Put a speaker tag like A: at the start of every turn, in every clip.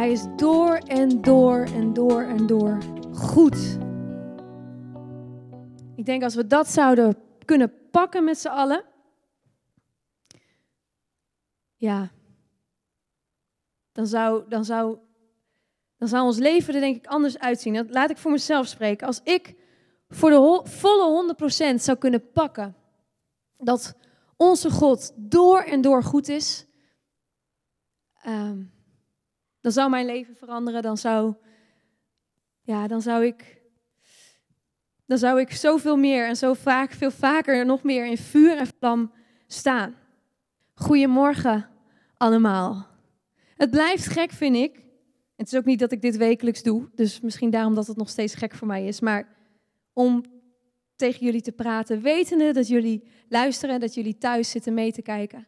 A: Hij is door en door en door en door goed. Ik denk als we dat zouden kunnen pakken met z'n allen. Ja. Dan zou, dan, zou, dan zou ons leven er denk ik anders uitzien. Dat laat ik voor mezelf spreken. Als ik voor de volle 100% zou kunnen pakken dat onze God door en door goed is, um, dan zou mijn leven veranderen. Dan zou, ja, dan zou ik, dan zou ik zoveel meer en zo vaak, veel vaker nog meer in vuur en vlam staan. Goedemorgen allemaal. Het blijft gek, vind ik. Het is ook niet dat ik dit wekelijks doe, dus misschien daarom dat het nog steeds gek voor mij is. Maar om tegen jullie te praten, wetende dat jullie luisteren, dat jullie thuis zitten mee te kijken.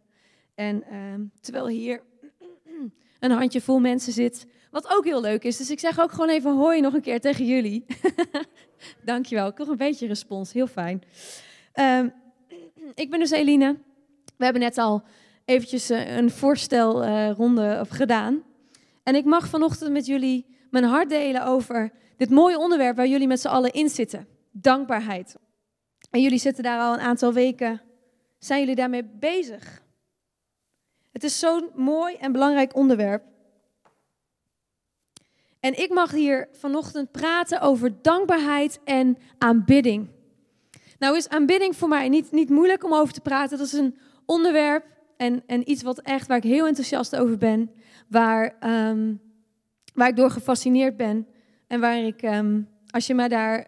A: En ehm, terwijl hier een handje vol mensen zit, wat ook heel leuk is. Dus ik zeg ook gewoon even hoi nog een keer tegen jullie. Dankjewel, nog een beetje respons, heel fijn. Ehm, ik ben dus Eline. We hebben net al eventjes eh, een voorstelronde uh, gedaan. En ik mag vanochtend met jullie mijn hart delen over dit mooie onderwerp waar jullie met z'n allen in zitten. Dankbaarheid. En jullie zitten daar al een aantal weken. Zijn jullie daarmee bezig? Het is zo'n mooi en belangrijk onderwerp. En ik mag hier vanochtend praten over dankbaarheid en aanbidding. Nou is aanbidding voor mij niet, niet moeilijk om over te praten. Dat is een onderwerp en, en iets wat echt, waar ik heel enthousiast over ben. Waar, um, waar ik door gefascineerd ben. En waar ik, um, als je mij daar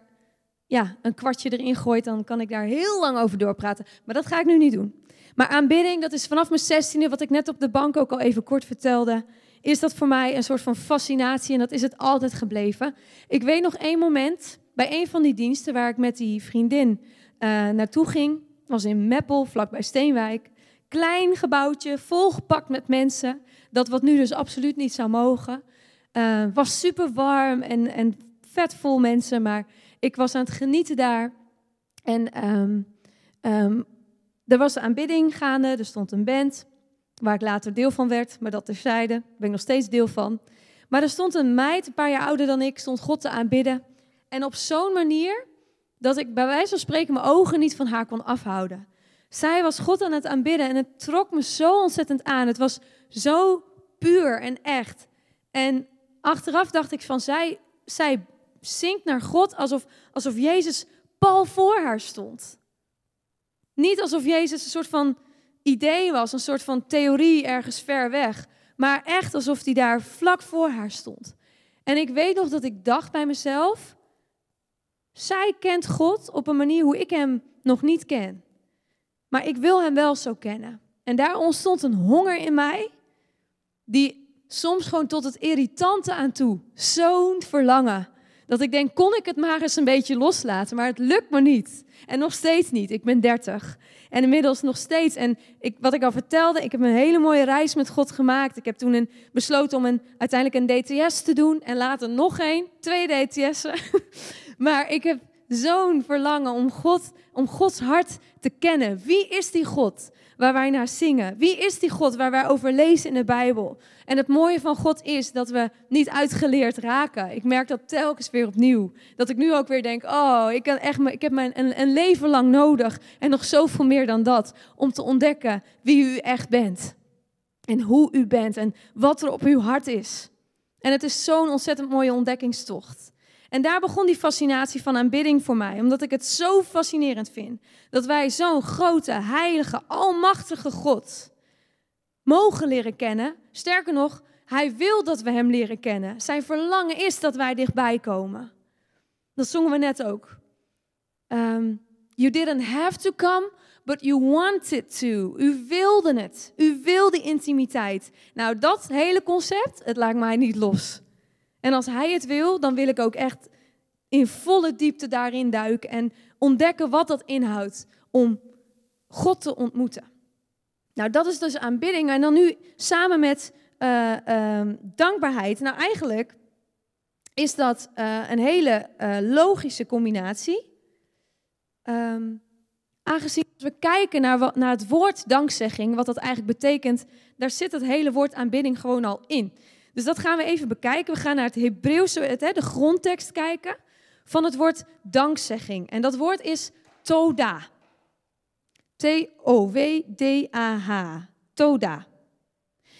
A: ja, een kwartje erin gooit, dan kan ik daar heel lang over doorpraten. Maar dat ga ik nu niet doen. Maar aanbidding, dat is vanaf mijn zestiende, wat ik net op de bank ook al even kort vertelde, is dat voor mij een soort van fascinatie en dat is het altijd gebleven. Ik weet nog één moment bij een van die diensten waar ik met die vriendin uh, naartoe ging, was in Meppel, vlakbij Steenwijk. Klein gebouwtje, volgepakt met mensen, dat wat nu dus absoluut niet zou mogen. Uh, was super warm en, en vet vol mensen, maar ik was aan het genieten daar. En um, um, er was aanbidding gaande, er stond een band, waar ik later deel van werd, maar dat terzijde, daar ben ik nog steeds deel van. Maar er stond een meid, een paar jaar ouder dan ik, stond God te aanbidden. En op zo'n manier dat ik bij wijze van spreken mijn ogen niet van haar kon afhouden. Zij was God aan het aanbidden en het trok me zo ontzettend aan. Het was zo puur en echt. En achteraf dacht ik van, zij, zij zingt naar God alsof, alsof Jezus pal voor haar stond. Niet alsof Jezus een soort van idee was, een soort van theorie ergens ver weg, maar echt alsof hij daar vlak voor haar stond. En ik weet nog dat ik dacht bij mezelf, zij kent God op een manier hoe ik hem nog niet ken. Maar ik wil hem wel zo kennen. En daar ontstond een honger in mij, die soms gewoon tot het irritante aan toe, zo'n verlangen dat ik denk, kon ik het maar eens een beetje loslaten, maar het lukt me niet. En nog steeds niet. Ik ben 30. En inmiddels nog steeds. En ik, wat ik al vertelde, ik heb een hele mooie reis met God gemaakt. Ik heb toen een, besloten om een, uiteindelijk een DTS te doen. En later nog één, twee DTS'en. maar ik heb zo'n verlangen om, God, om Gods hart te kennen. Wie is die God? Waar wij naar zingen? Wie is die God waar wij over lezen in de Bijbel? En het mooie van God is dat we niet uitgeleerd raken. Ik merk dat telkens weer opnieuw. Dat ik nu ook weer denk, oh, ik, kan echt, ik heb mijn, een, een leven lang nodig en nog zoveel meer dan dat om te ontdekken wie u echt bent. En hoe u bent en wat er op uw hart is. En het is zo'n ontzettend mooie ontdekkingstocht. En daar begon die fascinatie van aanbidding voor mij, omdat ik het zo fascinerend vind dat wij zo'n grote, heilige, almachtige God mogen leren kennen. Sterker nog, Hij wil dat we Hem leren kennen. Zijn verlangen is dat wij dichtbij komen. Dat zongen we net ook. Um, you didn't have to come, but you wanted to. U wilde het. U wilde intimiteit. Nou, dat hele concept, het laat mij niet los. En als hij het wil, dan wil ik ook echt in volle diepte daarin duiken en ontdekken wat dat inhoudt om God te ontmoeten. Nou, dat is dus aanbidding. En dan nu samen met uh, uh, dankbaarheid. Nou, eigenlijk is dat uh, een hele uh, logische combinatie. Um, aangezien we kijken naar, wat, naar het woord dankzegging, wat dat eigenlijk betekent, daar zit het hele woord aanbidding gewoon al in. Dus dat gaan we even bekijken. We gaan naar het Hebreeuwse, het, de grondtekst kijken van het woord dankzegging. En dat woord is toda. T-O-W-D-A-H. Toda.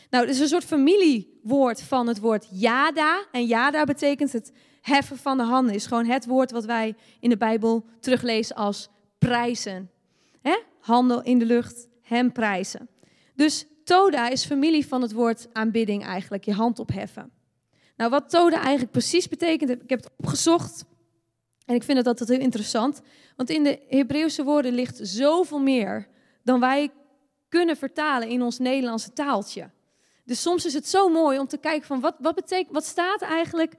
A: Nou, het is een soort familiewoord van het woord yada. En yada betekent het heffen van de handen. Is gewoon het woord wat wij in de Bijbel teruglezen als prijzen. He? Handen in de lucht, hem prijzen. Dus Toda is familie van het woord aanbidding eigenlijk, je hand opheffen. Nou, wat Toda eigenlijk precies betekent, ik heb het opgezocht. En ik vind het altijd heel interessant. Want in de Hebreeuwse woorden ligt zoveel meer dan wij kunnen vertalen in ons Nederlandse taaltje. Dus soms is het zo mooi om te kijken van wat, wat betekent, wat staat eigenlijk,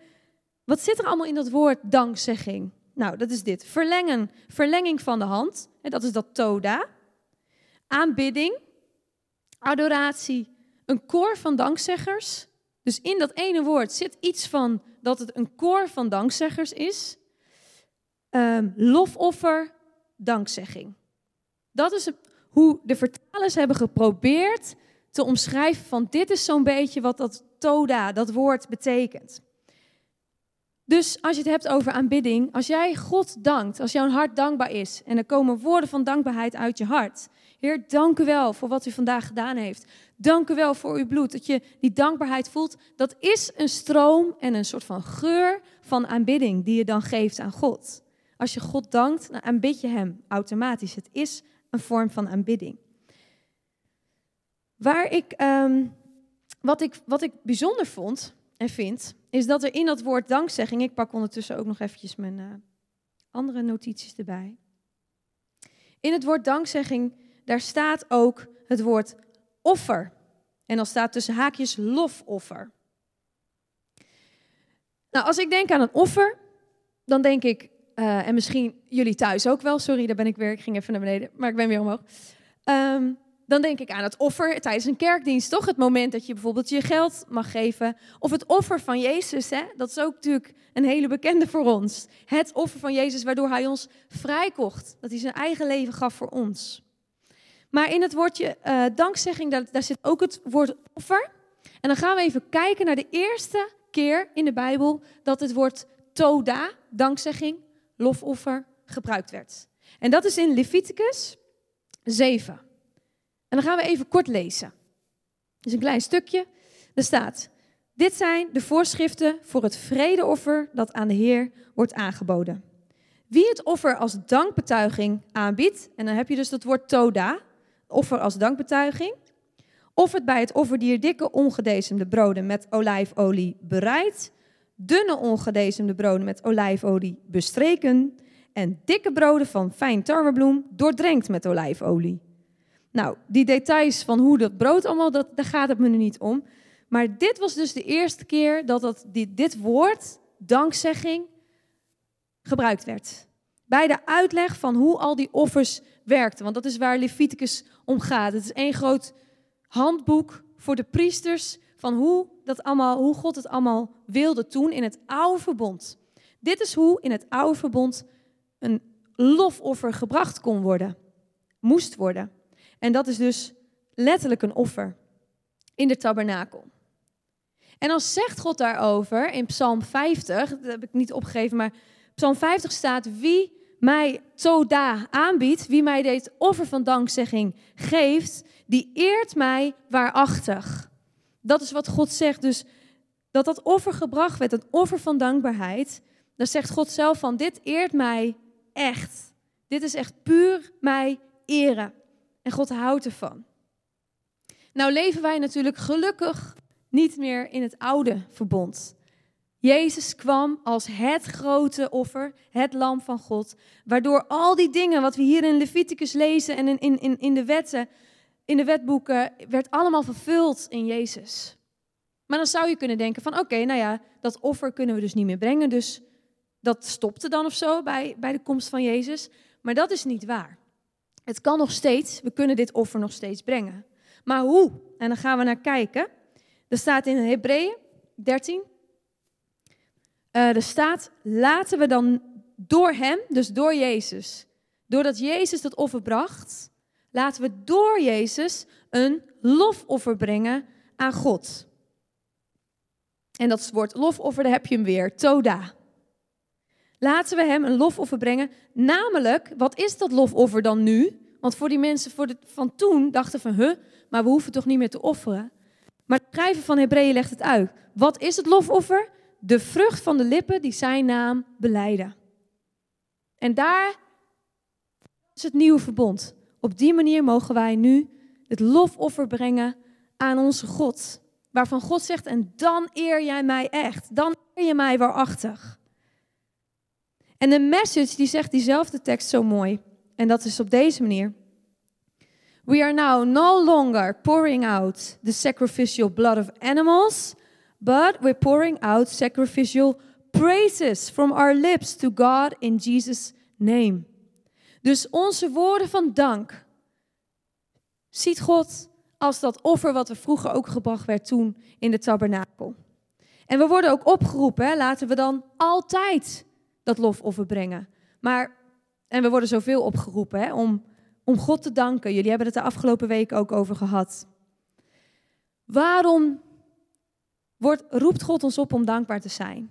A: wat zit er allemaal in dat woord dankzegging? Nou, dat is dit. Verlengen, verlenging van de hand. En dat is dat toda. Aanbidding, adoratie, een koor van dankzeggers. Dus in dat ene woord zit iets van dat het een koor van dankzeggers is. Um, lofoffer, dankzegging. Dat is hoe de vertalers hebben geprobeerd te omschrijven van dit is zo'n beetje wat dat toda, dat woord betekent. Dus als je het hebt over aanbidding, als jij God dankt, als jouw hart dankbaar is en er komen woorden van dankbaarheid uit je hart. Heer, dank u wel voor wat u vandaag gedaan heeft. Dank u wel voor uw bloed. Dat je die dankbaarheid voelt, dat is een stroom en een soort van geur van aanbidding die je dan geeft aan God. Als je God dankt, dan aanbid je Hem automatisch. Het is een vorm van aanbidding. Waar ik, um, wat, ik, wat ik bijzonder vond en vind, is dat er in dat woord dankzegging, ik pak ondertussen ook nog eventjes mijn uh, andere notities erbij. In het woord dankzegging, daar staat ook het woord offer. En dan staat tussen haakjes lofoffer. Nou, als ik denk aan een offer, dan denk ik, uh, en misschien jullie thuis ook wel, sorry, daar ben ik weer, ik ging even naar beneden, maar ik ben weer omhoog. Um, dan denk ik aan het offer tijdens een kerkdienst, toch? Het moment dat je bijvoorbeeld je geld mag geven. Of het offer van Jezus, hè? dat is ook natuurlijk een hele bekende voor ons. Het offer van Jezus waardoor hij ons vrijkocht. Dat hij zijn eigen leven gaf voor ons. Maar in het woordje uh, dankzegging, daar, daar zit ook het woord offer. En dan gaan we even kijken naar de eerste keer in de Bijbel dat het woord toda, dankzegging, lofoffer, gebruikt werd. En dat is in Leviticus 7. En dan gaan we even kort lezen. Dus een klein stukje. Er staat: Dit zijn de voorschriften voor het vredeoffer dat aan de Heer wordt aangeboden. Wie het offer als dankbetuiging aanbiedt, en dan heb je dus dat woord toda, offer als dankbetuiging, of het bij het offerdier dikke ongedezemde broden met olijfolie bereidt, dunne ongedezemde broden met olijfolie bestreken en dikke broden van fijn tarwebloem doordrenkt met olijfolie. Nou, die details van hoe dat brood allemaal, dat, daar gaat het me nu niet om. Maar dit was dus de eerste keer dat, dat dit woord, dankzegging, gebruikt werd. Bij de uitleg van hoe al die offers werkten. Want dat is waar Leviticus om gaat. Het is één groot handboek voor de priesters van hoe, dat allemaal, hoe God het allemaal wilde toen in het oude verbond. Dit is hoe in het oude verbond een lofoffer gebracht kon worden, moest worden. En dat is dus letterlijk een offer in de tabernakel. En dan zegt God daarover in Psalm 50, dat heb ik niet opgegeven, maar Psalm 50 staat: Wie mij toda aanbiedt, wie mij dit offer van dankzegging geeft, die eert mij waarachtig. Dat is wat God zegt. Dus dat dat offer gebracht werd, een offer van dankbaarheid, dan zegt God zelf van: Dit eert mij echt. Dit is echt puur mij eren. En God houdt ervan. Nou leven wij natuurlijk gelukkig niet meer in het oude verbond. Jezus kwam als het grote offer, het lam van God, waardoor al die dingen wat we hier in Leviticus lezen en in, in, in, de wetten, in de wetboeken, werd allemaal vervuld in Jezus. Maar dan zou je kunnen denken van oké, nou ja, dat offer kunnen we dus niet meer brengen, dus dat stopte dan of zo bij, bij de komst van Jezus. Maar dat is niet waar. Het kan nog steeds, we kunnen dit offer nog steeds brengen. Maar hoe? En dan gaan we naar kijken. Er staat in Hebreeën 13. Uh, er staat, laten we dan door hem, dus door Jezus, doordat Jezus dat offer bracht, laten we door Jezus een lofoffer brengen aan God. En dat woord lofoffer, daar heb je hem weer, toda. Laten we hem een lofoffer brengen. Namelijk, wat is dat lofoffer dan nu? Want voor die mensen voor de, van toen dachten van, huh, maar we hoeven toch niet meer te offeren. Maar de schrijver van Hebreeën legt het uit. Wat is het lofoffer? De vrucht van de lippen die zijn naam beleiden. En daar is het nieuwe verbond. Op die manier mogen wij nu het lofoffer brengen aan onze God. Waarvan God zegt, en dan eer jij mij echt. Dan eer je mij waarachtig. En de message die zegt diezelfde tekst zo mooi. En dat is op deze manier. We are now no longer pouring out the sacrificial blood of animals, but we're pouring out sacrificial praises from our lips to God in Jesus' name. Dus onze woorden van dank ziet God als dat offer wat we vroeger ook gebracht werd toen in de tabernakel. En we worden ook opgeroepen, hè, laten we dan altijd dat lofoffer brengen. Maar, en we worden zoveel opgeroepen hè, om, om God te danken. Jullie hebben het de afgelopen week ook over gehad. Waarom wordt, roept God ons op om dankbaar te zijn?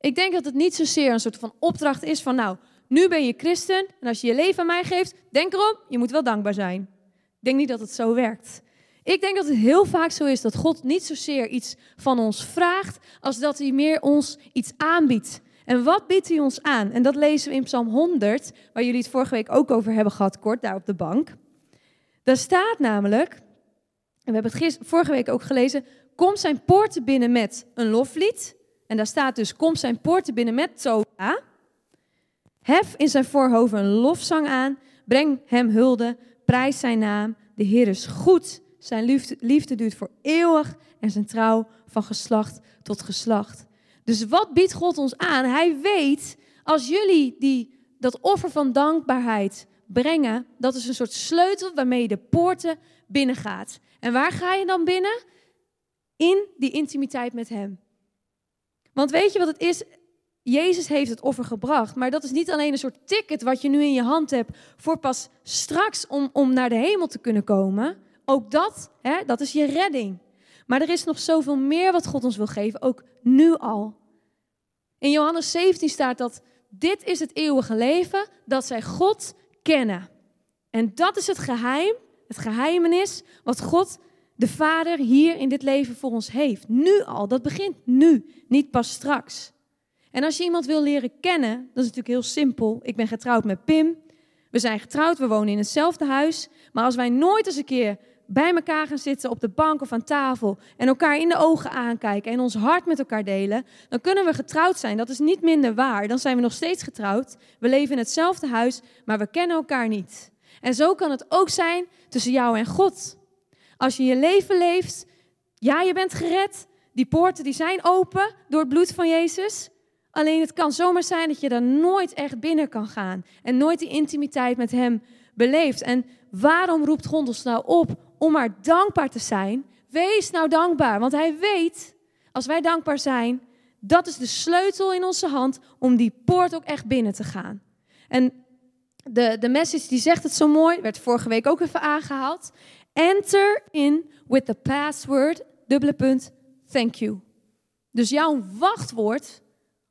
A: Ik denk dat het niet zozeer een soort van opdracht is van, nou, nu ben je christen en als je je leven aan mij geeft, denk erom, je moet wel dankbaar zijn. Ik denk niet dat het zo werkt. Ik denk dat het heel vaak zo is dat God niet zozeer iets van ons vraagt, als dat hij meer ons iets aanbiedt. En wat biedt hij ons aan? En dat lezen we in Psalm 100, waar jullie het vorige week ook over hebben gehad, kort daar op de bank. Daar staat namelijk, en we hebben het vorige week ook gelezen, kom zijn poorten binnen met een loflied. En daar staat dus, kom zijn poorten binnen met Toa. Hef in zijn voorhoven een lofzang aan. Breng hem hulde. Prijs zijn naam. De Heer is goed. Zijn liefde, liefde duurt voor eeuwig. En zijn trouw van geslacht tot geslacht. Dus wat biedt God ons aan? Hij weet, als jullie die, dat offer van dankbaarheid brengen, dat is een soort sleutel waarmee je de poorten binnengaat. En waar ga je dan binnen? In die intimiteit met Hem. Want weet je wat het is? Jezus heeft het offer gebracht, maar dat is niet alleen een soort ticket wat je nu in je hand hebt voor pas straks om, om naar de hemel te kunnen komen. Ook dat, hè, dat is je redding. Maar er is nog zoveel meer wat God ons wil geven, ook nu al. In Johannes 17 staat dat dit is het eeuwige leven, dat zij God kennen. En dat is het geheim, het geheimenis wat God de Vader hier in dit leven voor ons heeft. Nu al, dat begint nu, niet pas straks. En als je iemand wil leren kennen, dat is natuurlijk heel simpel. Ik ben getrouwd met Pim. We zijn getrouwd, we wonen in hetzelfde huis. Maar als wij nooit eens een keer bij elkaar gaan zitten op de bank of aan tafel en elkaar in de ogen aankijken en ons hart met elkaar delen, dan kunnen we getrouwd zijn. Dat is niet minder waar. Dan zijn we nog steeds getrouwd. We leven in hetzelfde huis, maar we kennen elkaar niet. En zo kan het ook zijn tussen jou en God. Als je je leven leeft, ja, je bent gered. Die poorten die zijn open door het bloed van Jezus. Alleen het kan zomaar zijn dat je daar nooit echt binnen kan gaan en nooit die intimiteit met Hem beleeft. En waarom roept God ons nou op om maar dankbaar te zijn? Wees nou dankbaar, want Hij weet, als wij dankbaar zijn, dat is de sleutel in onze hand om die poort ook echt binnen te gaan. En de, de message die zegt het zo mooi, werd vorige week ook even aangehaald. Enter in with the password, dubbele punt, thank you. Dus jouw wachtwoord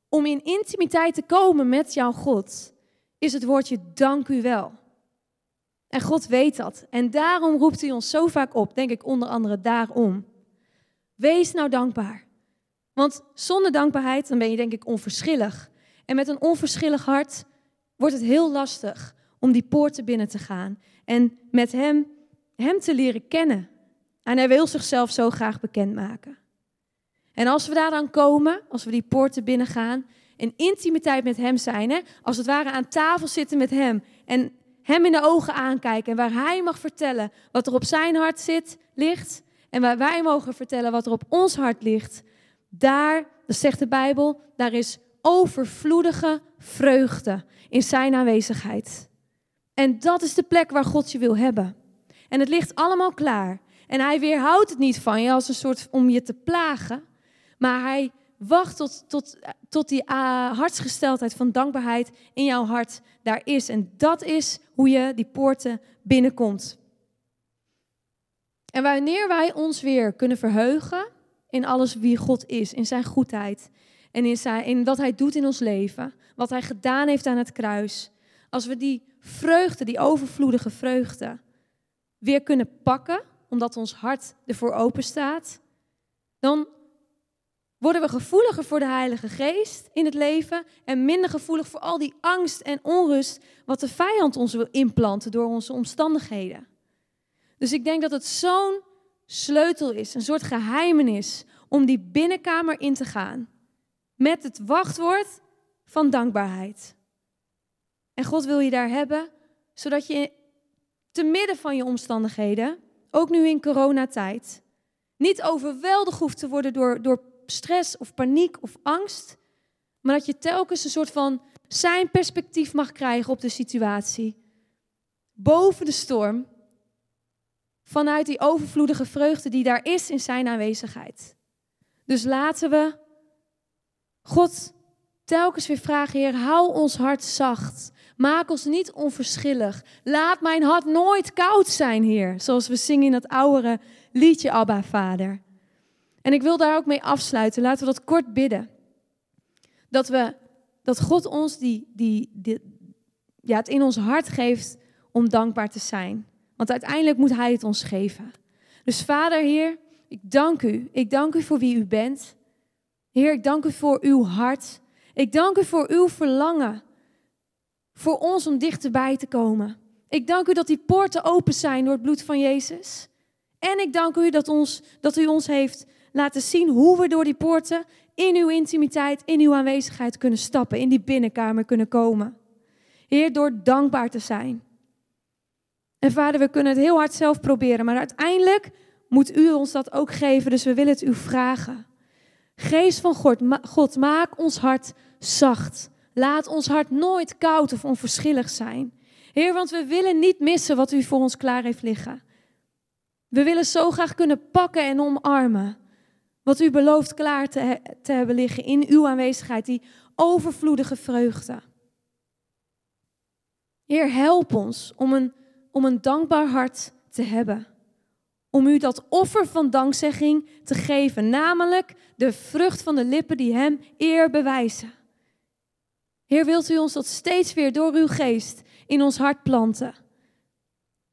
A: om in intimiteit te komen met jouw God, is het woordje dank u wel. En God weet dat. En daarom roept hij ons zo vaak op, denk ik onder andere daarom. Wees nou dankbaar. Want zonder dankbaarheid, dan ben je denk ik onverschillig. En met een onverschillig hart wordt het heel lastig om die poorten binnen te gaan. En met hem, hem te leren kennen. En hij wil zichzelf zo graag bekendmaken. En als we daar dan komen, als we die poorten binnengaan, in intimiteit met Hem zijn, hè, als het ware aan tafel zitten met Hem en Hem in de ogen aankijken en waar Hij mag vertellen wat er op Zijn hart zit, ligt en waar wij mogen vertellen wat er op ons hart ligt, daar, dat zegt de Bijbel, daar is overvloedige vreugde in Zijn aanwezigheid. En dat is de plek waar God je wil hebben. En het ligt allemaal klaar. En hij weerhoudt het niet van je als een soort om je te plagen. Maar hij wacht tot, tot, tot die uh, hartsgesteldheid van dankbaarheid in jouw hart daar is. En dat is hoe je die poorten binnenkomt. En wanneer wij ons weer kunnen verheugen in alles wie God is, in zijn goedheid en in, zijn, in wat hij doet in ons leven, wat hij gedaan heeft aan het kruis, als we die vreugde, die overvloedige vreugde, weer kunnen pakken, omdat ons hart ervoor open staat, dan worden we gevoeliger voor de Heilige Geest in het leven en minder gevoelig voor al die angst en onrust wat de vijand ons wil implanten door onze omstandigheden. Dus ik denk dat het zo'n sleutel is, een soort geheimenis om die binnenkamer in te gaan met het wachtwoord van dankbaarheid. En God wil je daar hebben, zodat je te midden van je omstandigheden, ook nu in coronatijd, niet overweldigd hoeft te worden door, door stress of paniek of angst, maar dat je telkens een soort van zijn perspectief mag krijgen op de situatie. Boven de storm, vanuit die overvloedige vreugde die daar is in zijn aanwezigheid. Dus laten we God telkens weer vragen, Heer, hou ons hart zacht. Maak ons niet onverschillig. Laat mijn hart nooit koud zijn, Heer. Zoals we zingen in dat oudere liedje, Abba, Vader. En ik wil daar ook mee afsluiten. Laten we dat kort bidden. Dat, we, dat God ons die, die, die, ja, het in ons hart geeft om dankbaar te zijn. Want uiteindelijk moet Hij het ons geven. Dus Vader, Heer, ik dank u. Ik dank u voor wie u bent. Heer, ik dank u voor uw hart. Ik dank u voor uw verlangen. Voor ons om dichterbij te komen. Ik dank u dat die poorten open zijn door het bloed van Jezus. En ik dank u dat, ons, dat u ons heeft laten zien hoe we door die poorten in uw intimiteit, in uw aanwezigheid kunnen stappen, in die binnenkamer kunnen komen. Heer, door dankbaar te zijn. En vader, we kunnen het heel hard zelf proberen, maar uiteindelijk moet u ons dat ook geven, dus we willen het u vragen. Geest van God, God, maak ons hart zacht. Laat ons hart nooit koud of onverschillig zijn. Heer, want we willen niet missen wat u voor ons klaar heeft liggen. We willen zo graag kunnen pakken en omarmen. Wat u belooft klaar te, te hebben liggen in uw aanwezigheid, die overvloedige vreugde. Heer, help ons om een, om een dankbaar hart te hebben. Om u dat offer van dankzegging te geven, namelijk de vrucht van de lippen die Hem eer bewijzen. Heer, wilt u ons dat steeds weer door uw geest in ons hart planten?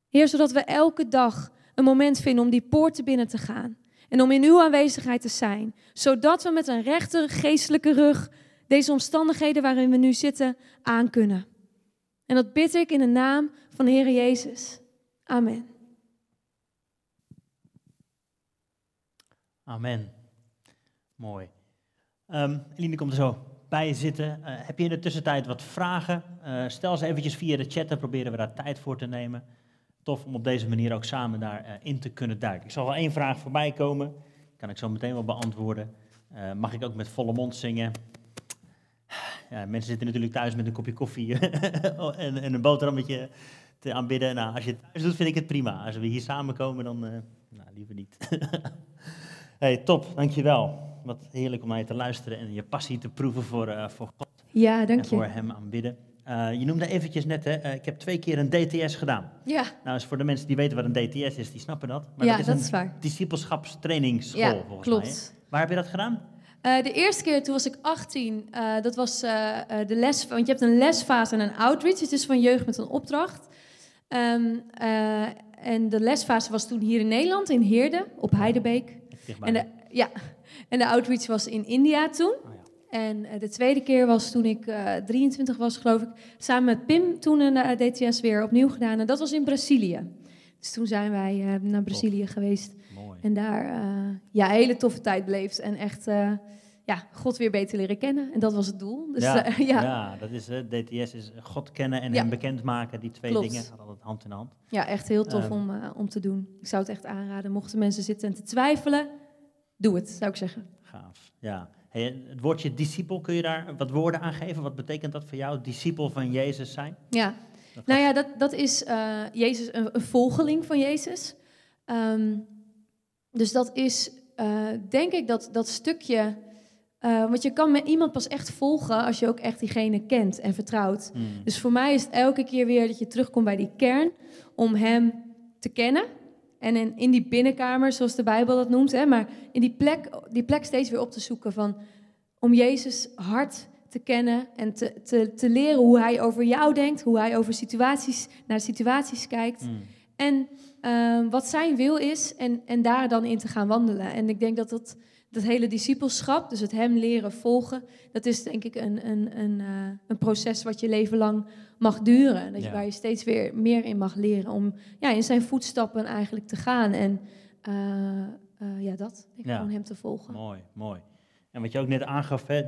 A: Heer, zodat we elke dag een moment vinden om die poorten binnen te gaan. En om in uw aanwezigheid te zijn. Zodat we met een rechte geestelijke rug deze omstandigheden waarin we nu zitten aan kunnen. En dat bid ik in de naam van de Heer Jezus. Amen.
B: Amen. Mooi. Um, Eline komt er zo bij zitten. Uh, heb je in de tussentijd wat vragen? Uh, stel ze eventjes via de chat, dan proberen we daar tijd voor te nemen tof om op deze manier ook samen daarin uh, in te kunnen duiken. Ik zal wel één vraag voorbij komen. Kan ik zo meteen wel beantwoorden. Mag ik ook met volle mond zingen? Ja, mensen zitten natuurlijk thuis met een kopje koffie en, en, een boterhammetje te aanbidden. Nou, als je het thuis doet, vind ik het prima. Als we hier samenkomen, dan uh, nou, liever niet. hey, top, dankjewel. Wat heerlijk om naar je te luisteren en je passie te proeven voor, voor God.
A: Ja, dank
B: je. En voor hem aanbidden. Uh, je noemde eventjes net, hè, uh, ik heb twee keer een DTS gedaan.
A: Ja.
B: Nou, dus voor de mensen die weten wat een DTS is, die snappen dat.
A: Maar ja, dat is, dat is waar.
B: discipelschapstrainingsschool,
A: ja,
B: volgens
A: klopt.
B: mij. Waar heb je dat gedaan?
A: Uh, de eerste keer, toen was ik 18, dat was de les, want je hebt een lesfase en een outreach. Het is van jeugd met een opdracht. Um, en de lesfase was toen hier in Nederland, in Heerde, op Heidebeek. En de, ja, en de outreach was in India toen. Oh, ja. En eh, de tweede keer was toen ik uh, eh, 23 was, geloof ik, samen met Pim toen een uh, DTS weer opnieuw gedaan. En dat was in Brazilië. Dus toen zijn wij uh, naar Brazilië Tof. geweest.
B: Mooi.
A: En daar ja, een hele toffe tijd bleef. En echt ja, God weer beter leren kennen. En dat was het doel. Dus,
B: ja,
A: ja.
B: ja, dat is DTS is God kennen en ja. hem bekendmaken. Die twee
A: Klopt.
B: dingen gaan altijd hand in hand.
A: Ja, echt heel tof um, om, om te doen. Ik zou het echt aanraden. Mochten mensen zitten en te twijfelen, doe het, zou ik zeggen.
B: Gaaf, ja. Hey, het woordje discipel, kun je daar wat woorden aan geven? Wat betekent dat voor jou, discipel van Jezus zijn?
A: Ja, dat nou ja, dat, dat is uh, Jezus, een, een, volgeling van Jezus. Um, dus dat is, uh, denk ik, dat, dat stukje... Uh, want je kan met iemand pas echt volgen als je ook echt diegene kent en vertrouwt.
B: Hmm.
A: Dus voor mij is het elke keer weer dat je terugkomt bij die kern om hem te kennen En in, in die binnenkamer, zoals de Bijbel dat noemt, hè, maar in die plek, die plek steeds weer op te zoeken van, om Jezus hart te kennen en te, te, te leren hoe hij over jou denkt, hoe hij over situaties, naar situaties kijkt.
B: Mm.
A: En ehm, wat zijn wil is en, en daar dan in te gaan wandelen. En ik denk dat dat, dat hele discipelschap, dus het hem leren volgen, dat is denk ik een, een, een, eh, een proces wat je leven lang mag duren. Dat je,
B: Ja.
A: Waar je steeds weer meer in mag leren om ja, in zijn voetstappen eigenlijk te gaan. En eh, eh, ja, dat, denk ik,
B: Ja.
A: hem te volgen.
B: Mooi, mooi. En wat je ook net aangaf, hè,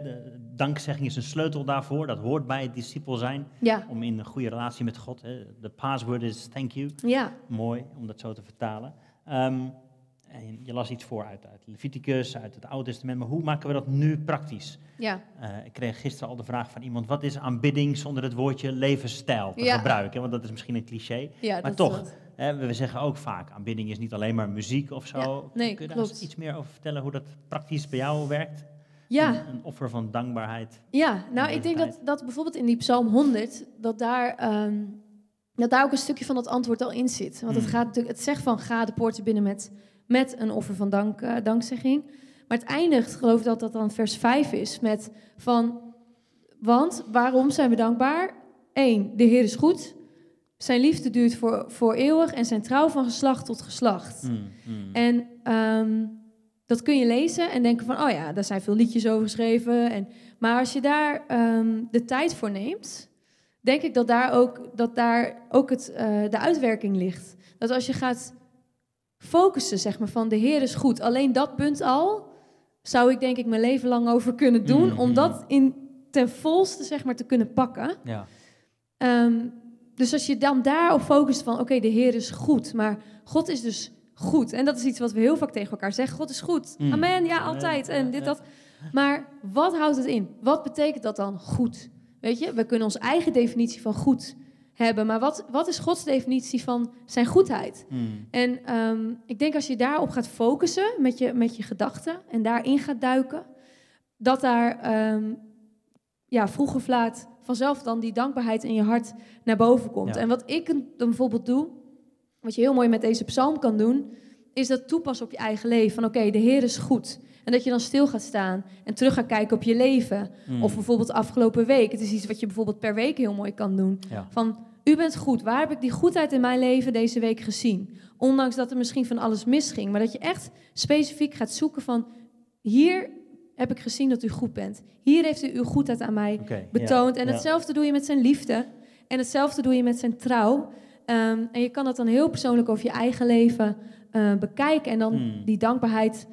B: dankzegging is een sleutel daarvoor. Dat hoort bij het discipel zijn,
A: Ja,
B: om in een goede relatie met God. hè. De password is thank you.
A: ja,
B: Mooi om dat zo te vertalen. Ehm, en je las iets voor uit, uit Leviticus, uit het Oude Testament, maar hoe maken we dat nu praktisch?
A: ja,
B: Eh, ik kreeg gisteren al de vraag van iemand, wat is aanbidding zonder het woordje levensstijl te
A: Ja.
B: gebruiken? Want dat is misschien een cliché.
A: ja.
B: Maar toch, Hè, we zeggen ook vaak, aanbidding is niet alleen maar muziek of zo.
A: Nee,
B: Kun je daar iets meer over vertellen hoe dat praktisch bij jou werkt?
A: ja.
B: Een, een offer van dankbaarheid.
A: Ja, nou, ik denk
B: tijd.
A: dat, dat bijvoorbeeld in die Psalm 100, dat daar, ehm, dat daar ook een stukje van dat antwoord al in zit. Want het,
B: Hmm.
A: gaat natuurlijk, het zegt van ga de poorten binnen met, met een offer van dank, eh, dankzegging. Maar het eindigt, geloof ik dat dat dan vers 5 is, met van, want waarom zijn we dankbaar? Eén, de Heer is goed. Zijn liefde duurt voor, voor eeuwig en zijn trouw van geslacht tot geslacht.
B: Mm, mm.
A: En ehm, dat kun je lezen en denken van, oh ja, daar zijn veel liedjes over geschreven. En, maar als je daar ehm, de tijd voor neemt, denk ik dat daar ook, dat daar ook het, eh, de uitwerking ligt. Dat als je gaat focussen, zeg maar, van de Heer is goed. Alleen dat punt al, zou ik denk ik mijn leven lang over kunnen doen,
B: Mhm.
A: om dat in, ten volste, zeg maar, te kunnen pakken.
B: ja.
A: Ehm, dus als je dan daarop focust van, oké, de Heer is goed, maar God is dus goed. En dat is iets wat we heel vaak tegen elkaar zeggen. God is goed.
B: Mm.
A: Amen, ja, altijd. En dit, dat. Maar wat houdt het in? Wat betekent dat dan goed? Weet je, we kunnen onze eigen definitie van goed hebben, maar wat, wat is Gods definitie van zijn goedheid?
B: Mm,
A: En ehm, ik denk als je daarop gaat focussen met je, met je gedachten en daarin gaat duiken, dat daar ehm, ja, vroeg of laat vanzelf dan die dankbaarheid in je hart naar boven komt.
B: Ja.
A: En wat ik dan bijvoorbeeld doe, wat je heel mooi met deze psalm kan doen, is dat toepassen op je eigen leven. Van oké, de Heer is goed. En dat je dan stil gaat staan en terug gaat kijken op je leven.
B: mm.
A: Of bijvoorbeeld afgelopen week. Het is iets wat je bijvoorbeeld per week heel mooi kan doen.
B: Ja.
A: Van, u bent goed. Waar heb ik die goedheid in mijn leven deze week gezien? Ondanks dat er misschien van alles misging. Maar dat je echt specifiek gaat zoeken van... Hier heb ik gezien dat u goed bent. Hier heeft u uw goedheid aan mij betoond.
B: ja,
A: En
B: ja.
A: hetzelfde doe je met zijn liefde. En hetzelfde doe je met zijn trouw. Ehm, en je kan dat dan heel persoonlijk over je eigen leven eh, bekijken. En dan
B: Hmm.
A: die dankbaarheid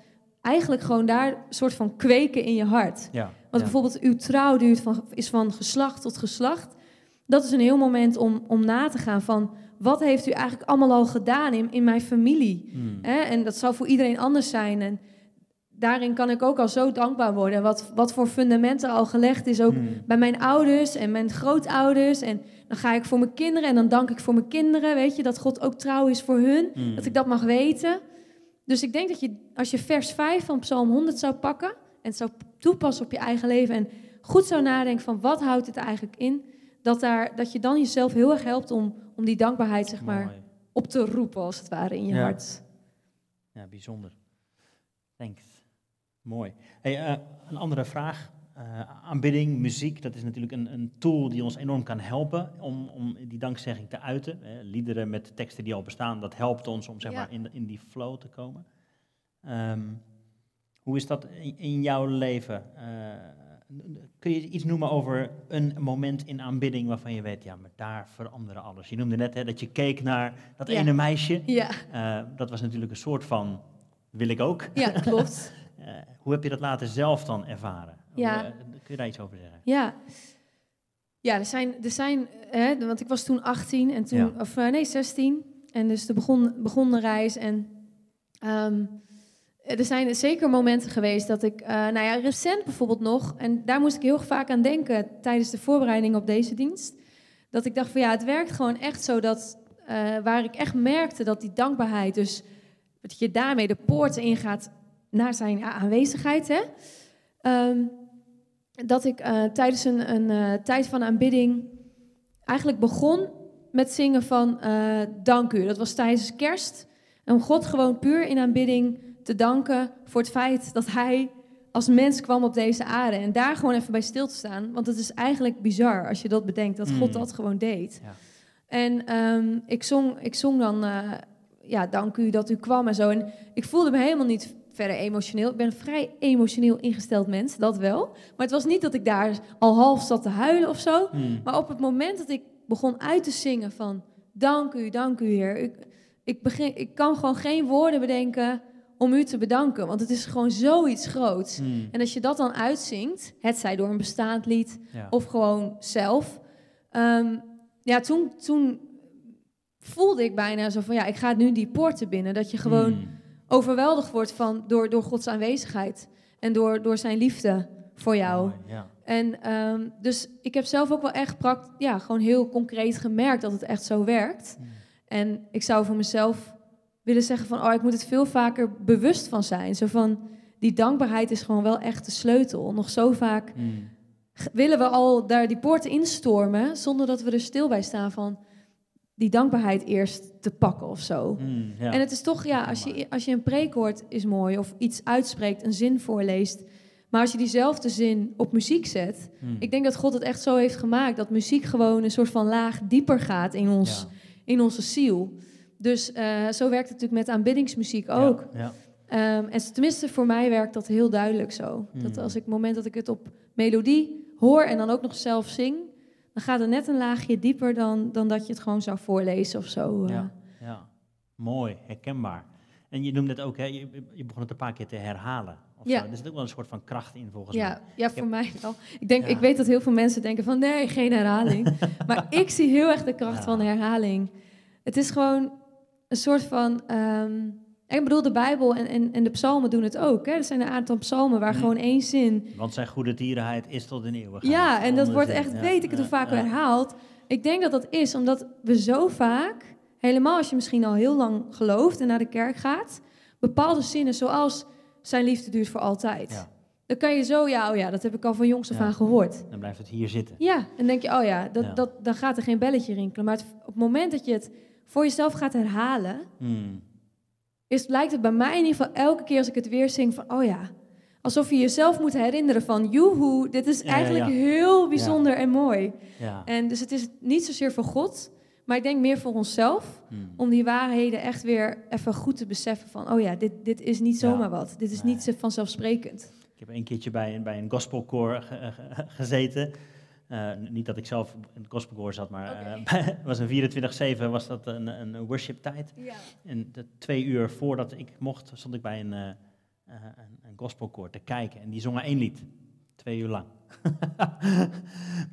A: eigenlijk gewoon daar een soort van kweken in je hart.
B: Ja,
A: Want
B: ja.
A: bijvoorbeeld uw trouw duurt van, is van geslacht tot geslacht. Dat is een heel moment om, om na te gaan van... wat heeft u eigenlijk allemaal al gedaan in, in mijn familie?
B: Mm,
A: Hè? En dat zal voor iedereen anders zijn. En daarin kan ik ook al zo dankbaar worden. Wat, wat voor fundamenten al gelegd is ook
B: mm.
A: bij mijn ouders en mijn grootouders. En dan ga ik voor mijn kinderen en dan dank ik voor mijn kinderen. Weet je, dat God ook trouw is voor hun.
B: Mm.
A: Dat ik dat mag weten. Dus ik denk dat je, als je vers 5 van Psalm 100 zou pakken... en het zou toepassen op je eigen leven... en goed zou nadenken van wat houdt het eigenlijk in... dat, daar, dat je dan jezelf heel erg helpt om, om die dankbaarheid zeg maar,
B: Mooi.
A: op te roepen... als het ware in je
B: Ja.
A: hart.
B: Ja, bijzonder. Thanks. Mooi. Hey, eh, een andere vraag. Eh, aanbidding, muziek, dat is natuurlijk een, een tool die ons enorm kan helpen om, om die dankzegging te uiten. Eh, liederen met teksten die al bestaan, dat helpt ons om zeg
A: Ja.
B: maar, in, in die flow te komen. Ehm, hoe is dat in, in jouw leven? Eh, kun je iets noemen over een moment in aanbidding waarvan je weet, ja, maar daar veranderde alles. Je noemde net hè, dat je keek naar dat
A: Ja.
B: ene meisje.
A: Ja,
B: Eh, dat was natuurlijk een soort van, wil ik ook.
A: ja klopt.
B: Eh, hoe heb je dat later zelf dan ervaren?
A: Ja.
B: Hoe, eh, kun je daar iets over zeggen?
A: Ja. Ja, er zijn, er zijn hè, want ik was toen 18 en toen,
B: Ja.
A: of eh, nee, 16. En dus de begon, begon de reis. En ehm, er zijn zeker momenten geweest dat ik, nou ja, recent bijvoorbeeld nog, en daar moest ik heel vaak aan denken tijdens de voorbereiding op deze dienst. Dat ik dacht van ja, het werkt gewoon echt zo dat, waar ik echt merkte dat die dankbaarheid, dus dat je daarmee de poorten ingaat naar zijn aanwezigheid, hè. Ehm, dat ik eh, tijdens een, een eh, tijd van aanbidding eigenlijk begon met zingen van eh, dank u. Dat was tijdens kerst. Om God gewoon puur in aanbidding te danken voor het feit dat hij als mens kwam op deze aarde. En daar gewoon even bij stil te staan. Want het is eigenlijk bizar als je dat bedenkt, dat God
B: Mm.
A: dat gewoon deed.
B: Ja.
A: En ehm, ik, zong, ik zong dan, ja, dank u dat u kwam en zo. En ik voelde me helemaal niet verder emotioneel. Ik ben een vrij emotioneel ingesteld mens, dat wel. Maar het was niet dat ik daar al half zat te huilen of zo.
B: Hmm.
A: Maar op het moment dat ik begon uit te zingen van... Dank u, dank u, Heer. Ik, ik, begin, ik kan gewoon geen woorden bedenken om u te bedanken. Want het is gewoon zoiets groots.
B: Hmm.
A: En als je dat dan uitzingt, het zij door een bestaand lied
B: Ja.
A: of gewoon zelf. ehm, ja, toen, toen voelde ik bijna zo van, ja, ik ga nu die poorten binnen. Dat je gewoon
B: Hmm.
A: Overweldigd wordt van, door, door Gods aanwezigheid. En door, door zijn liefde voor jou.
B: Ja.
A: En ehm, dus ik heb zelf ook wel echt prakt, ja, gewoon heel concreet gemerkt dat het echt zo werkt.
B: Hmm.
A: En ik zou voor mezelf willen zeggen van, oh, ik moet het veel vaker bewust van zijn. Zo van, die dankbaarheid is gewoon wel echt de sleutel. Nog zo vaak g- willen we al daar die poorten instormen, zonder dat we er stil bij staan van die dankbaarheid eerst te pakken of zo.
B: Hmm, ja.
A: En het is toch, ja, als je, als je een preek hoort, is mooi. Of iets uitspreekt, een zin voorleest. Maar als je diezelfde zin op muziek zet.
B: Hmm.
A: Ik denk dat God het echt zo heeft gemaakt. Dat muziek gewoon een soort van laag dieper gaat in, ons,
B: Ja.
A: in onze ziel. Dus eh, zo werkt het natuurlijk met aanbiddingsmuziek ook.
B: Ja, ja.
A: Ehm, en tenminste, voor mij werkt dat heel duidelijk zo. Dat
B: Hmm.
A: als ik het moment dat ik het op melodie hoor en dan ook nog zelf zing, dan gaat het net een laagje dieper dan, dan dat je het gewoon zou voorlezen of zo. eh.
B: Ja. Ja, mooi, herkenbaar. En je noemde het ook, hè, je, je begon het een paar keer te herhalen.
A: Ja.
B: zo. Er zit ook wel een soort van kracht in, volgens mij.
A: Ja, ja, voor mij wel. Ik, denk,
B: Ja.
A: ik weet dat heel veel mensen denken van nee, geen herhaling. maar ik zie heel erg de kracht
B: Ja.
A: van herhaling. Het is gewoon een soort van... ehm, ik bedoel, de Bijbel en, en, en de psalmen doen het ook. Hè? Er zijn een aantal psalmen waar gewoon één zin...
B: Want zijn goede tierenheid is tot in eeuwigheid.
A: Ja, en dat wordt echt,
B: Ja,
A: weet ik het, hoe vaak herhaald. Ik denk dat dat is omdat we zo vaak, helemaal als je misschien al heel lang gelooft en naar de kerk gaat, bepaalde zinnen zoals zijn liefde duurt voor altijd.
B: Ja,
A: Dan kan je zo, ja, oh ja, dat heb ik al van jongs af
B: Ja.
A: aan gehoord.
B: dan blijft het hier zitten.
A: Ja, en dan denk je, oh ja, dat,
B: Ja.
A: Dat, dan gaat er geen belletje rinkelen. Maar het- op het moment dat je het voor jezelf gaat herhalen,
B: Hmm.
A: Is, lijkt het bij mij in ieder geval elke keer als ik het weer zing van, oh ja, alsof je jezelf moet herinneren van, joehoe, dit is
B: Ja,
A: eigenlijk
B: ja.
A: heel bijzonder en mooi.
B: Ja.
A: En dus het is niet zozeer voor God, maar ik denk meer voor onszelf,
B: Hmm.
A: om die waarheden echt weer even goed te beseffen van, oh ja, dit, dit is niet zomaar wat. Dit is
B: Nee.
A: niet vanzelfsprekend.
B: Ik heb een keertje bij, een- bij een gospelkoor ge- ge- gezeten. Eh, niet dat ik zelf in het gospelkoor zat, maar eh, bij- het was een 24-7 was dat een, een worship tijd.
A: Ja.
B: En de twee uur voordat ik mocht, stond ik bij een, eh, eh, een, een gospelkoor te kijken. En die zongen één lied. Twee uur lang.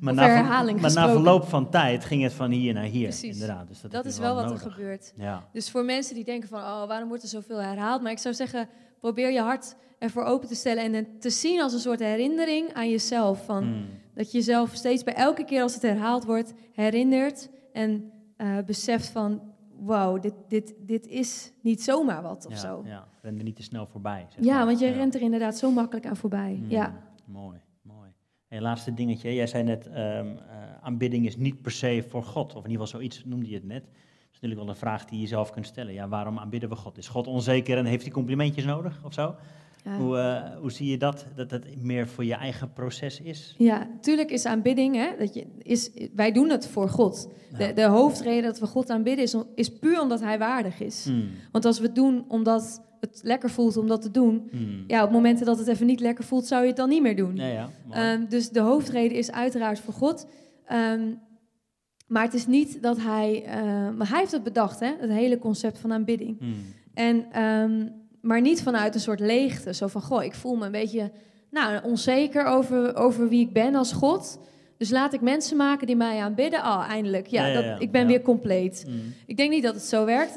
B: maar, na,
A: herhaling
B: maar na verloop van tijd ging het van hier naar hier.
A: Precies.
B: Inderdaad. Dus dat,
A: is wel wat er gebeurt.
B: Ja.
A: Dus voor mensen die denken van, oh, waarom wordt er zoveel herhaald? Maar ik zou zeggen, probeer je hart ervoor open te stellen en het te zien als een soort herinnering aan jezelf. Van,
B: Hmm.
A: Dat je jezelf steeds bij elke keer als het herhaald wordt, herinnert en eh, beseft van, wauw, dit, dit, dit is niet zomaar wat of
B: ja,
A: zo. Ja,
B: ja. Ren er niet te snel voorbij. zeg maar.
A: want je
B: Ja.
A: rent er inderdaad zo makkelijk aan voorbij.
B: Hmm,
A: Ja.
B: Mooi, mooi. En laatste dingetje. Jij zei net, ehm, eh, aanbidding is niet per se voor God. Of in ieder geval zoiets noemde je het net. Dat is natuurlijk wel een vraag die je zelf kunt stellen. Ja, waarom aanbidden we God? Is God onzeker en heeft hij complimentjes nodig of zo?
A: Ja.
B: Hoe, eh, hoe zie je dat? Dat het meer voor je eigen proces is?
A: Ja, tuurlijk is aanbidding, hè, dat je, is, wij doen het voor God. De, de hoofdreden dat we God aanbidden is, is puur omdat Hij waardig is.
B: Hmm,
A: Want als we het doen omdat het lekker voelt om dat te doen,
B: hmm.
A: ja, op momenten dat het even niet lekker voelt, zou je het dan niet meer doen.
B: Ja, ja.
A: Ehm, dus de hoofdreden is uiteraard voor God. Ehm, maar het is niet dat hij. eh, maar hij heeft het bedacht, hè? Het hele concept van aanbidding.
B: Hmm,
A: En, ehm, maar niet vanuit een soort leegte. Zo van: Goh, ik voel me een beetje nou, onzeker over, over wie ik ben als God. Dus laat ik mensen maken die mij aanbidden. Oh, eindelijk. Ja,
B: Ja, ja,
A: dat, ik ben weer compleet.
B: hmm.
A: Ik denk niet dat het zo werkt.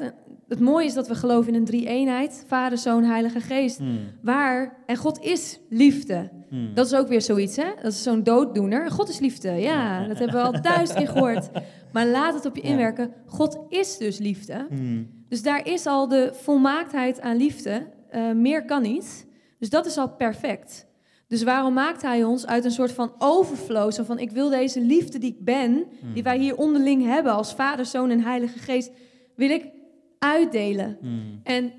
A: Het mooie is dat we geloven in een drie-eenheid: Vader, Zoon, Heilige Geest.
B: Hmm,
A: Waar, en God is liefde.
B: hmm.
A: Dat is ook weer zoiets, hè? Dat is zo'n dooddoener. God is liefde. Ja, dat hebben we al duizend keer gehoord. Maar laat het op je inwerken. God is dus liefde.
B: Hmm,
A: Dus daar is al de volmaaktheid aan liefde. Eh, meer kan niet. Dus dat is al perfect. Dus waarom maakt hij ons uit een soort van overflow? Zo van, ik wil deze liefde die ik ben,
B: hmm.
A: die wij hier onderling hebben als Vader, Zoon en Heilige Geest, wil ik uitdelen.
B: Mm.
A: En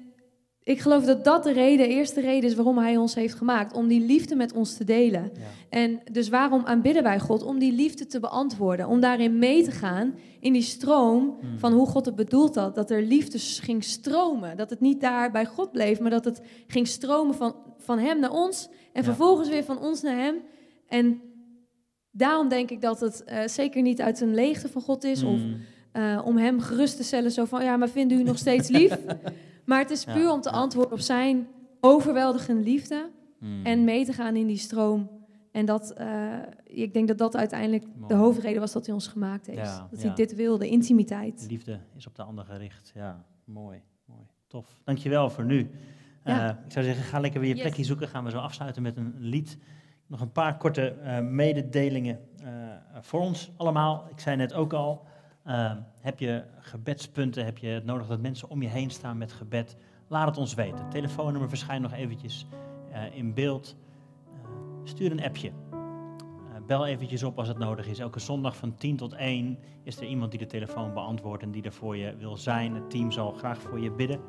A: ik geloof dat dat de reden, de eerste reden is waarom hij ons heeft gemaakt. Om die liefde met ons te delen.
B: Ja.
A: En dus waarom aanbidden wij God? Om die liefde te beantwoorden. Om daarin mee te gaan in die stroom
B: Mm.
A: van hoe God het bedoeld had. Dat er liefde ging stromen. Dat het niet daar bij God bleef, maar dat het ging stromen van, van hem naar ons. En
B: Ja.
A: vervolgens weer van ons naar hem. En daarom denk ik dat het eh, zeker niet uit een leegte van God is. Of
B: Mm.
A: eh, om hem gerust te stellen. Zo van, ja, maar vindt u nog steeds lief? maar het is
B: Ja,
A: puur om te antwoorden op zijn overweldigende liefde.
B: Mm.
A: En mee te gaan in die stroom. En dat, eh, ik denk dat dat uiteindelijk
B: Mooi.
A: de hoofdreden was dat hij ons gemaakt heeft.
B: Ja,
A: dat hij dit wilde, intimiteit.
B: Liefde is op de ander gericht. Ja, mooi, mooi. Tof. Dankjewel voor nu.
A: Ja.
B: Eh, ik zou zeggen, ga lekker weer je
A: Yes.
B: plekje zoeken. Gaan we zo afsluiten met een lied. Nog een paar korte eh, mededelingen voor ons allemaal. Ik zei net ook al, eh, heb je gebedspunten, heb je het nodig dat mensen om je heen staan met gebed? Laat het ons weten. Telefoonnummer verschijnt nog eventjes eh, in beeld. Eh, stuur een appje. Eh, bel eventjes op als het nodig is. Elke zondag van 10 tot 1 is er iemand die de telefoon beantwoordt en die er voor je wil zijn. Het team zal graag voor je bidden.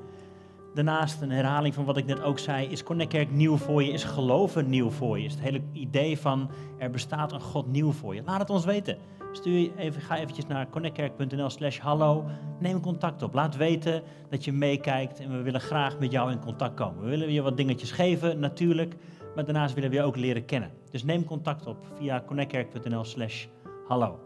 B: Daarnaast, een herhaling van wat ik net ook zei, is Connect Kerk nieuw voor je, is geloven nieuw voor je. Is het hele idee van er bestaat een God nieuw voor je. Laat het ons weten. Stuur even, ga eventjes naar connectkerk.nl slash hallo. Neem contact op. Laat weten dat je meekijkt en we willen graag met jou in contact komen. We willen je wat dingetjes geven, natuurlijk. Maar daarnaast willen we je ook leren kennen. Dus neem contact op via connectkerk.nl slash hallo.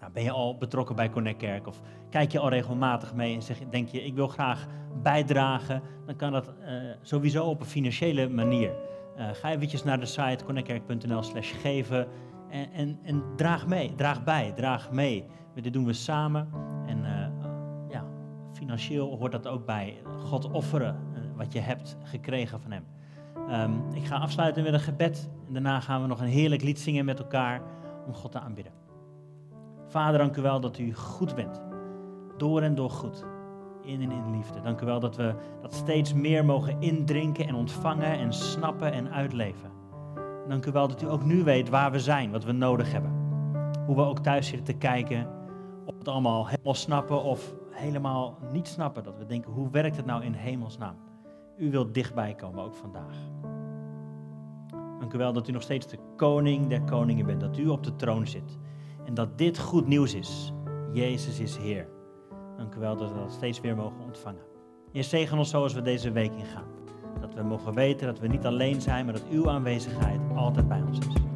B: Nou, ben je al betrokken bij Connect Kerk of kijk je al regelmatig mee en zeg, denk je ik wil graag bijdragen, dan kan dat eh, sowieso op een financiële manier. Eh, ga eventjes naar de site connectkerk.nl slash geven en, en, en draag mee, draag bij, draag mee. Dit doen we samen en eh, ja, financieel hoort dat ook bij. God offeren eh, wat je hebt gekregen van hem. Ehm, ik ga afsluiten met een gebed en daarna gaan we nog een heerlijk lied zingen met elkaar om God te aanbidden. Vader, dank u wel dat u goed bent. Door en door goed. In en in liefde. Dank u wel dat we dat steeds meer mogen indrinken en ontvangen en snappen en uitleven. Dank u wel dat u ook nu weet waar we zijn, wat we nodig hebben. Hoe we ook thuis zitten te kijken, of het allemaal helemaal snappen of helemaal niet snappen. Dat we denken, hoe werkt het nou in hemelsnaam? U wilt dichtbij komen, ook vandaag. Dank u wel dat u nog steeds de koning der koningen bent, dat u op de troon zit. En dat dit goed nieuws is. Jezus is Heer. Dank u wel dat we dat steeds weer mogen ontvangen. Heer, zegen ons zoals we deze week ingaan. Dat we mogen weten dat we niet alleen zijn, maar dat uw aanwezigheid altijd bij ons is.